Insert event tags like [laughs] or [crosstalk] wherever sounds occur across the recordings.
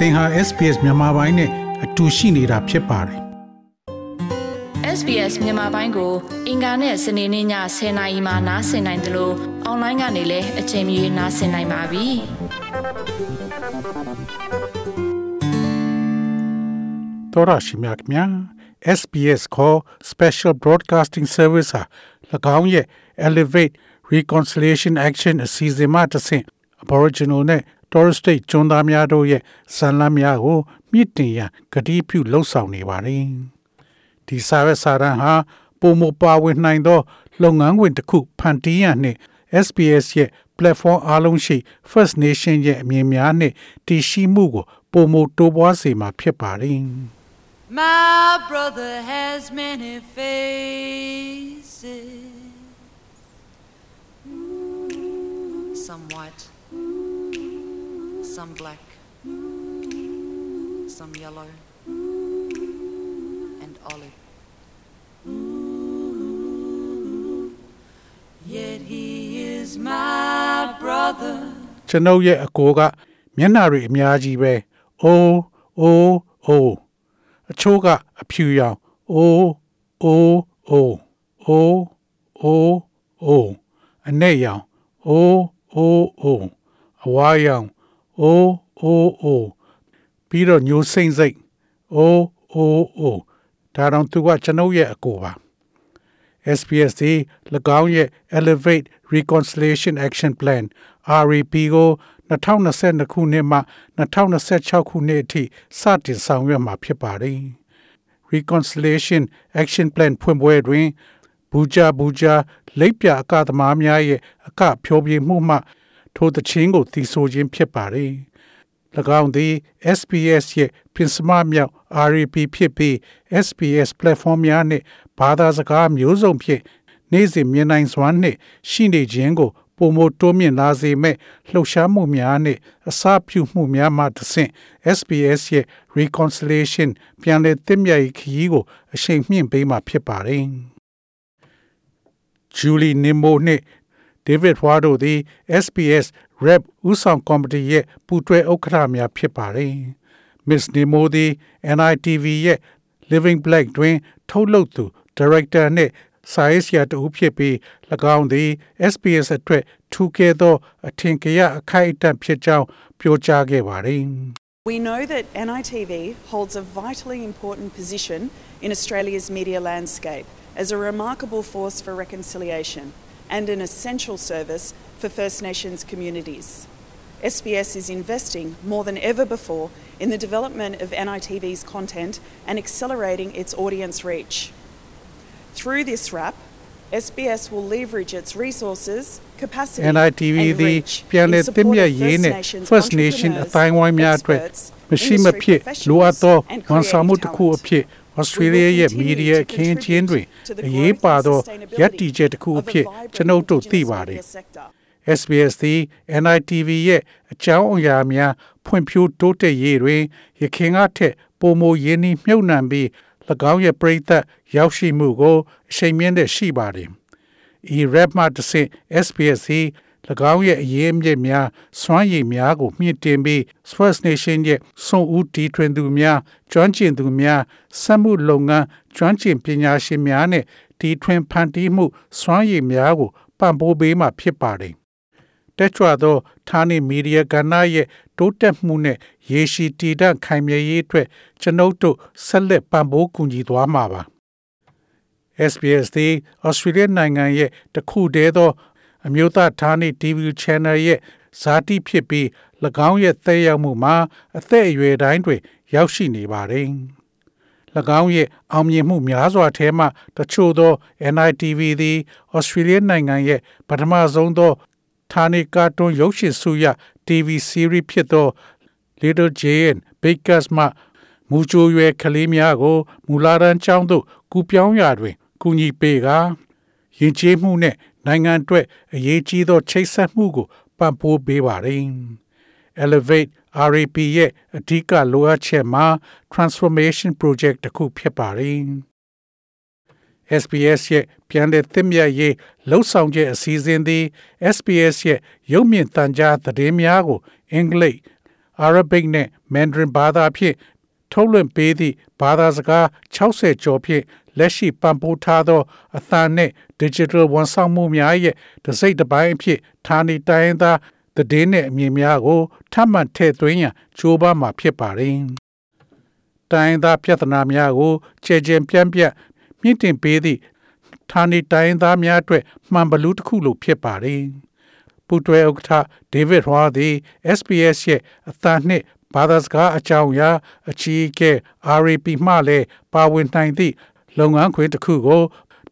သင်ဟာ SPS မြန်မာပိုင်းနဲ့အတူရှိနေတာဖြစ်ပါတယ် SBS မြန်မာပိုင်းကို အင်ကာနဲ့စနေနေ့ည10:00နာရီမှနားဆင်နိုင်တယ်လို့အွန်လိုင်းကနေလည်းအချိန်မီနားဆင်နိုင်ပါပြီ။တော်ရရှိမြတ်မြ SBS call Special Broadcasting Service ဟာ၎င်းရဲ့ Elevate Reconciliation Action အစီအစဉ်မှတစ်ဆင့် Aboriginal နဲ့ Torres Strait ကျွန်းသားများတို့ရဲ့ဇာလမ်းများကိုမြင့်တင်ရန်ကတိပြုလှုံ့ဆော်နေပါတယ်။ဒီစာရွက်စာတမ်းဟာပုံမပါဝင်နိုင်သော လုပ်ငန်းခွင်တစ်ခုဖန်တီးရန်နှင့် SBS ရဲ့ platform အားလုံးရှိ First Nation ရဲ့အမြင်များနှင့်တည်ရှိမှုကိုပုံမတိုးပွားစေမှာဖြစ်ပါတယ်။ My brother has many faces. Some white, some black, some yellow, and olive. Yet he is my brother. ကျွန်ုပ်ရဲ့အကိုကမျက်နှာတွေအများကြီးပဲ။အိုးအိုးအိုးအချို့ကအဖြူရောင်။အိုးအိုးအိုးအိုးအိုးအိုးအနဲ့ရောင်။အိုးအိုးအိုးအဝါရောင်။ အိုးအိုးအိုးပြီးတော့ညိုစိမ့်စိမ့်။အိုးအိုးအိုးဒါတော့သူကကျွန်ုပ်ရဲ့အကိုပါ။ SPS သည်၎င်းရဲ့ Elevate Reconciliation Action Plan REP ကို2022ခုနှစ်မှ2026ခုနှစ်အထိစတင်ဆောင်ရွက်မှာဖြစ်ပါတယ်။ Reconciliation Action Plan ဖွင့်ပွဲတွင် ဘူဂျာဘူဂျာလိပ်ပြအကသမားများရဲ့အကဖြောပြမှုမှ ထိုသချင်းကိုသီဆိုခြင်းဖြစ်ပါတယ်။၎င်းသည် SPS ရဲ့ပြင်စမမြောက် REP ဖြစ်ပြီး SPS platform များနှင့်ဘာသာစကားမျိုးစုံဖြင့်နေ့စဉ်မြင်နိုင်စွမ်းနှင့်ရှိနေခြင်းကိုပုံမတိုးမြင့်လာစေမဲ့လှုပ်ရှားမှုများနှင့်အစပြုမှုများမှတစ်ဆင့် SPS ရဲ့ reconciliation ပြန်လည်သင့်မြတ်ရေးခရီးကိုအရှိန်မြင့်ပေးမှာဖြစ်ပါတယ်။ Julie Nimmo နှင့် David Hwa တို့သည် SPS Rep ဦးဆောင်ကော်မတီရဲ့ပူးတွဲဥက္ကဋ္ဌများဖြစ်ပါတယ်။ Miss Nimmo သည် NITV ရဲ့ Living Black တွင် ထုတ်လုပ်သူ Director နှင့်စာရေးဆရာတဦးဖြစ်ပြီး၎င်းသည် SPS အတွက်ထူးကဲသောအထင်ကရအခိုက်အတန့်ဖြစ်ကြောင်းပြောကြားခဲ့ပါတယ်။ We know that NITV holds a vitally important position in Australia's media landscape as a remarkable force for reconciliation and an essential service for First Nations communities. SBS is investing more than ever before in the development of NITV's content and accelerating its audience reach. Through this RAP, SBS will leverage its resources, capacity, NITV and သည် reach ပြန်လည် in သင့် support မြတ် of ရေး First နှင့် Nations First Nation entrepreneurs, အတိုင်းဝိုင်းများအတွက် experts, မရှိမ industry ဖြစ်လိုအပ်သော professionals, and ဝန်ဆောင်မှု creative တစ်ခုအ talent. ဖြစ် Australia ရဲ့ We will မီဒီယာ continue အခင်းအကျင်းတွင် to the အရေးပါသော growth and ရည်တည်ချက်တစ်ခုအဖြစ် of a vibrant ကျွန်ုပ်တို့သိ Indigenous ပါတယ် media sector. SBS သည် NITV ရဲ့အကြောင်းအရာများဖွံ့ဖြိုးတိုးတက်ရေးတွင်ရခင်ကထက်ပိုမိုရင်းနှီးမြှုပ်နှံပြီး၎င်းရဲ့ပြည်သက်ရောက်ရှိမှုကိုအချိန်မြင့်တဲ့ရှိပါတယ်။ e rap မှတစ်ဆင့် SBS သည်၎ င်းရဲ့အရေးအမြစ်များစွမ်းရည်များကိုမြင့်တင်ပြီး First Nation ရဲ့စွန့်ဦးတီထွင်သူများကျွမ်းကျင်သူများစက်မှုလုပ်ငန်းကျွမ်းကျင်ပညာရှင်များနဲ့တီထွင်ဖန်တီးမှုစွမ်းရည်များကိုပံ့ပိုးပေးမှဖြစ်ပါတယ်။တက်ကြွသောဌာနေမီဒီယာကဏ္ဍရဲ့တိုးတက်မှုနဲ့ရေရှည်တည်တံ့ခိုင်မြဲရေးအတွက်ကျွန်ုပ်တို့ဆက်လက်ပံ့ပိုးကူညီသွားမှာပါ။ SBS သည် Australia နိုင်ငံရဲ့တစ်ခုတည်းသော အမျိုးသားဌာနေ TV Channel ရဲ့ဇာတိဖြစ်ပြီး၎င်းရဲ့သက်ရောက်မှုမှာအသက်အရွယ်တိုင်းတွင် ရောက်ရှိနေပါတယ်။၎င်းရဲ့အောင်မြင်မှုများစွာထဲမှတချို့သော NITV သည် Australia နိုင်ငံရဲ့ပထမဆုံးသောဌာနေကာတွန်းရုပ်ရှင်စုရ TV series ဖြစ်သော Little Jane Bakers မှမူကြိုရွယ်ကလေးများကိုမူလာတန်းကျောင်းသို့ကူပြောင်းရာတွင်ကူညီပေးကာယဉ်ကျေးမှုနှင့် နိုင်ငံအတွက်အရေးကြီးသောချိတ်ဆက်မှုကိုပံ့ပိုးပေးပါတယ်။ Elevate RAP ရဲ့အဓိကလိုအပ်ချက်မှာ transformation project တစ်ခုဖြစ်ပါတယ်။ SBS ရဲ့ပြန်လည်သင့်မြတ်ရေးလှုပ်ဆောင်ချက်အစီအစဉ်သည် SBS ရဲ့ရုပ်မြင်သံကြားသတင်းများကိုအင်္ဂလိပ် Arabic နဲ့ Mandarin ဘာသာဖြင့်ထုတ်လွှင့်ပေးသည့်ဘာသာစကား60ကျော်ဖြင့် လက်ရှိပံ့ပိုးထားသောအသံနှင့် digital ဝန်ဆောင်မှုများရဲ့တစ်စိတ်တစ်ပိုင်းအဖြစ်ဌာနေတိုင်းသားသတင်းနှင့်အမြင်များကိုထပ်မံထည့်သွင်းရန်ကြိုးပမ်းမှာဖြစ်ပါတယ်။တိုင်းသားပြဿနာများကိုခြေကျင်ပြန့်ပြန့်မြင့်တင်ပေးသည့်ဌာနေတိုင်းသားများအတွက်မှန်ဘလူးတစ်ခုလိုဖြစ်ပါတယ်။ပူတွဲဥက္ကဋ္ဌဒေးဗစ်ဟွာသည် SBS ရဲ့အသံနှင့်ဘာသာစကားအကြောင်းအရာအချီးကဲ RAP မှလည်းပါဝင်နိုင်သည့် လုပ်ငန်းခွင်တစ်ခုကို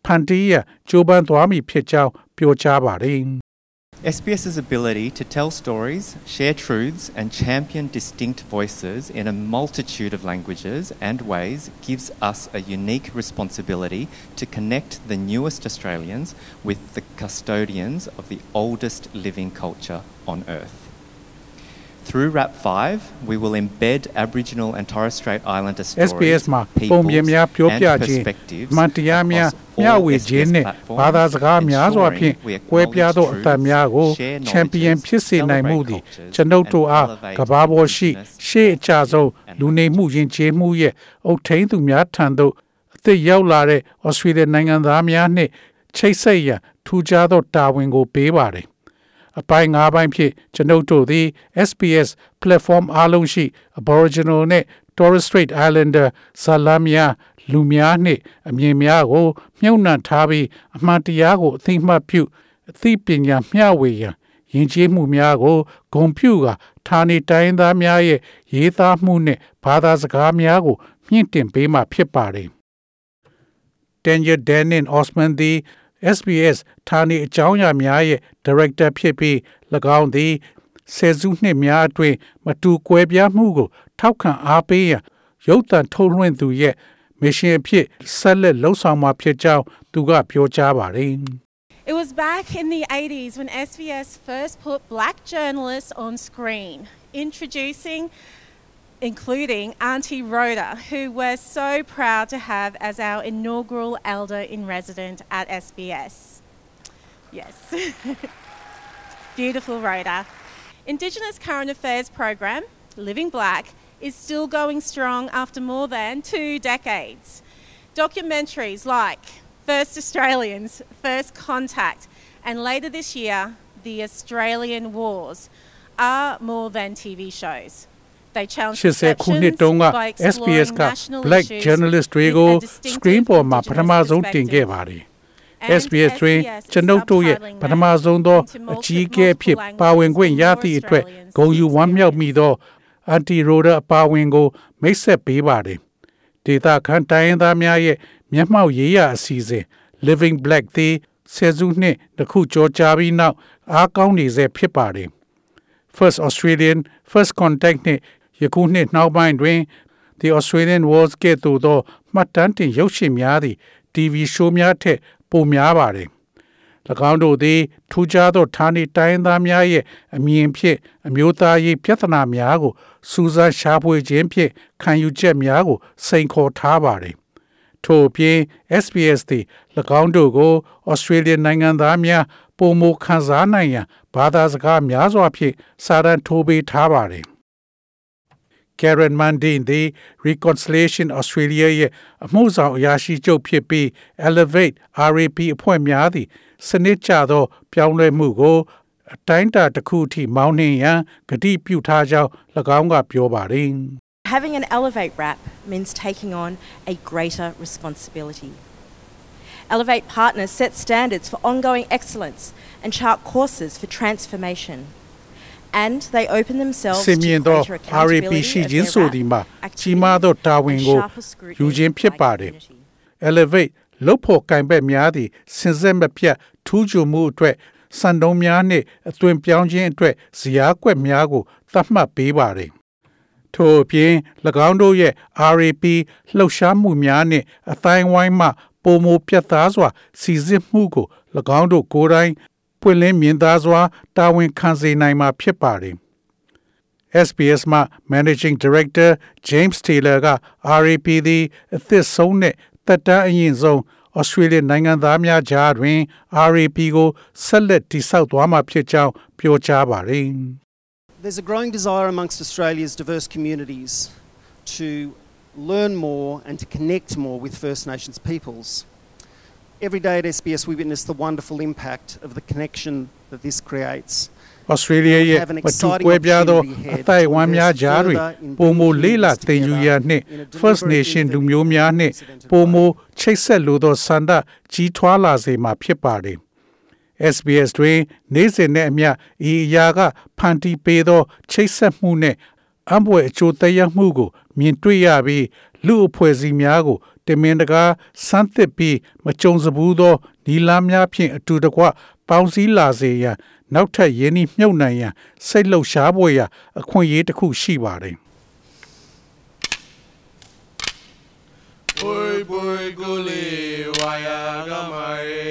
ဖန်တီးရကြိုးပမ်းသွားမည်ဖြစ်ကြောင်းပြောကြားပါတယ် SBS's ability to tell stories, share truths, and champion distinct voices in a multitude of languages and ways gives us a unique responsibility to connect the newest Australians with the custodians of the oldest living culture on earth. Through RAP 5, we will embed Aboriginal and Torres Strait Islander stories, SBS မှာပုံ peoples, ပြင်များပြော and ပြခြင်း perspectives မှန်တရားများ across all မျှဝေခြင်းနှင့် SBS ဘာသာစကားများစွာဖြင့် ensuring we ကွဲပြားသောအ acknowledge သံများကို truths, share ချန်ပီယံ knowledges, ဖြစ်စေနိုင်မှုသည် celebrate ကျွန်ုပ်တို့အား cultures, and ကဘာပေါ်ရှိ elevate ရှေ့အကြဆုံး and လူနေမှုယဉ်ကျေးမှုရဲ့အုတ်ထိန်သူများထံသို့အသစ်ရောက်လာတဲ့ဩစတြေးလျနိုင်ငံသားများနှင့်ချိတ်ဆက်ရန်ထူးခြားသောတာဝန်ကိုပေးပါတယ် အပိုင်း၅ပိုင်းဖြင့်ကျွန်ုပ်တို့သည် SPS platform အားလုံးရှိ Aboriginal နဲ့ Torres Strait Islander ဇာလများလူများနှင့်အမြင်များကို မြုံနှံထားပြီးအမှန်တရားကိုအသိမှတ်ပြုအသိပညာမျှဝေရန်ယဉ်ကျေးမှုများကိုဂုံပြုကာဌာနေတိုင်းသားများရဲ့ရေးသားမှုနှင့်ဘာသာစကားများကိုမြင့်တင်ပေးမှဖြစ်ပါတယ်။ Daniel Danin Osman သည် SBS ဌာနေအကြောင်းအရာများရဲ့ Director ဖြစ်ပြီး၎င်းသည်ဆယ်စုနှစ်များအတွင်းမတူကွဲပြားမှုကို ထောက်ခံအားပေးရန်ရုပ်သံထုတ်လွှင့်သူရဲ့မရှင်အဖြစ်ဆက်လက်လှုပ်ဆောင်မှာဖြစ်ကြောင်းသူကပြောကြားပါတယ်။ It was back in the 80s when SBS first put black journalists on screen, introducing, including Auntie Rhoda, who we're so proud to have as our inaugural elder in resident at SBS. Yes. [laughs] Beautiful Rhoda. Indigenous Current Affairs program, Living Black, is still going strong after more than two decades. Documentaries like First Australians, First Contact, and later this year, The Australian Wars, are more than TV shows. They challenge 80ခုနှစ် perceptions တုန်းက by SBS exploring က national Black issues Journalist with တွေကို a distinctive screen ပေါ်မှာပထမ Indigenous ဆုံးတင်ခဲ့ perspective. ပါတယ် And SBS တွင် SBS ကျွန်ုပ်တို့ရဲ့ subtitling ပထမဆုံးသော into multiple- အကြီးအကဲအဖြစ် multiple ပါဝင်ခွင့်ရသည့်အတွက် languages ဂုဏ်ယူဝမ်းမြောက်မိသောအန်တီရိုဒာအပါဝင်ကို မိတ်ဆက်ပေးပါတယ်ဒေတာခန်တိုင်းရင်းသားများရဲ့မျက်မှောက်ရေးရအစီအစဉ် Living Black သည်ဆယ်စုနှစ်တစ်ခုကျော်ကြာပြီးနောက်အားကောင်းနေစေဖြစ်ပါတယ် First Australian First Contact နှင့် ယခုနှစ်နှောင်းပိုင်းတွင် The Australian Wars ကဲ့သို့သောမှတ်တမ်းတင်ရုပ်ရှင်များသည် TV show များထက်ပိုများပါတယ်။၎င်းတို့သည်ထူးခြားသောဌာနေတိုင်းသားများရဲ့အမြင်ဖြင့်အမျိုးသားရေးပြဿနာများကိုစူးစမ်းရှာဖွေခြင်းဖြင့်ခံယူချက်များကိုစိန်ခေါ်ထားပါတယ်။ထို့အပြင် SBS သည်၎င်းတို့ကို Australian နိုင်ငံသားများပုံမခန်းစားနိုင်ရန်ဘာသာစကားများစွာဖြင့်စာရန်ထိုးပေးထားပါတယ်။ Karen Mundine သည် Reconciliation Australia ရဲ့အမှုဆောင်အရာရှိချုပ်ဖြစ်ပြီး Elevate RAP အဖွဲ့များသည်စနစ်ကျသော ပြောင်းလဲမှုကိုအတိုင်းအတာတစ်ခုအထိမောင်းနှင်ရန်ကတိပြုထားကြောင်း၎င်းကပြောပါတယ် Having an Elevate wrap means taking on a greater responsibility. Elevate partners set standards for ongoing excellence and chart courses for transformation. And they open themselves စင်မြင် to သော greater RAP accountability ရှိ of ခြင်း their ဆို wrap သည်မှာ activities ကြီးမားသောတာဝန် and ကို sharper scrutiny ယူခြင်းဖြစ် by ပါတယ် community. Elevate လုတ်ဖို့ကင်ဘက်များသည့်စင်စစ်မပြတ်ထူးချွန်မှုအတွက်စံတုံးများနှင့်အသွင်ပြောင်းခြင်းအတွက်ဇယားကွက်များကိုသတ်မှတ်ပေးပါတယ်။ထို့အပြင်၎င်းတို့ရဲ့ RAP လှုပ်ရှားမှုများနှင့်အတိုင်းဝိုင်းမှပုံမပြတ်သားစွာစီစစ်မှုကို၎င်းတို့ကိုယ်တိုင် ပွင့်လင်းမြင်သာစွာတာဝန်ခံစေနိုင်မှာဖြစ်ပါတယ်။ SBS မှ Managing Director James Taylor က RAP သည်အသစ်ဆုံးနဲ့တက်တန်းအရင်ဆုံး Australian နိုင်ငံသားများကြားတွင် RAP ကိုဆက်လက်တည်ဆောက်သွားမှာဖြစ်ကြောင်းပြောကြားပါတယ် There's a growing desire amongst Australia's diverse communities to learn more and to connect more with First Nations peoples. Every day at SBS, we witness the wonderful impact of the connection that this creates. Australia ရဲ့မတူကွဲပြားသောအသိုက်အဝန်းများကြားတွင်ပုံမလေးလာတင်ယူရနှင့် First Nation လူမျိုးများနှင့်ပုံမချိတ်ဆက်လိုသောစန္ဒကြီးထွားလာစေမှာဖြစ်ပါတယ် SBS တွင် နေ့စဉ်နဲ့အမျှဤအရာကဖန်တီးပေးသော ချိတ်ဆက်မှုနှင့်အပွဲအကျိုးသက်ရောက်မှုကို မြင်တွေ့ရပြီးလူအဖွဲ့အစည်းများကို တမင်တကာစမ်းသစ်ပြီးမကြုံစဘူးသောနီလာများဖြင့်အတူတကွပေါင်းစည်းလာစေရန်နောက်ထပ်ယင်းဤမြုပ်နှံရန်စိတ်လှုပ်ရှားပွဲရာအခွင့်အရေးတစ်ခုရှိပါတယ် Boy boy guli waya gamare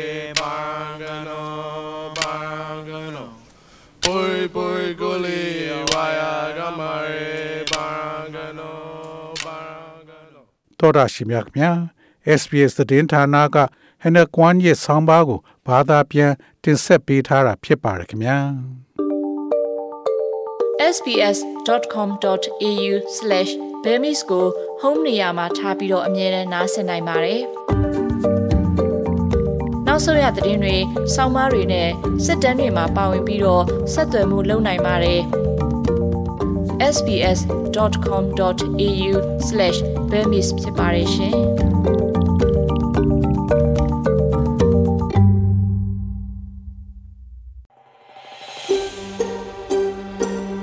တော်တာရှိမြတ်ခင်ဗျာ SBS သတင်းဌာနကဟန်နကွမ်ရဲ့ဆောင်းပါးကိုဘာသာပြန်တင်ဆက်ပေးထားတာဖြစ်ပါတယ်ခင်ဗျာ sbs.com.au/bemis ကို home နေရာမှာထားပြီးတော့အမြဲတမ်းနှာစင်နိုင်ပါတယ်။နောက်ဆုံးရသတင်းတွေ၊စောင်းမားတွေနဲ့စစ်တမ်းတွေမှာပါဝင်ပြီးတော့ဆက်သွယ်မှုလုပ်နိုင်ပါတယ်။ sbs.com.au/bemis ဖြစ်ပါတယ်ရှင်။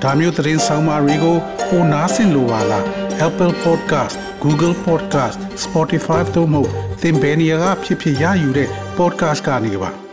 ဒါမျိုးသတင်းဆောင်မာတွေကိုပိုနားဆင်လိုပါလား Apple Podcast Google Podcast Spotify တို့မှာသင်ပင်ရာဖြစ်ဖြစ်ရယူတဲ့ podcast ကနေပါ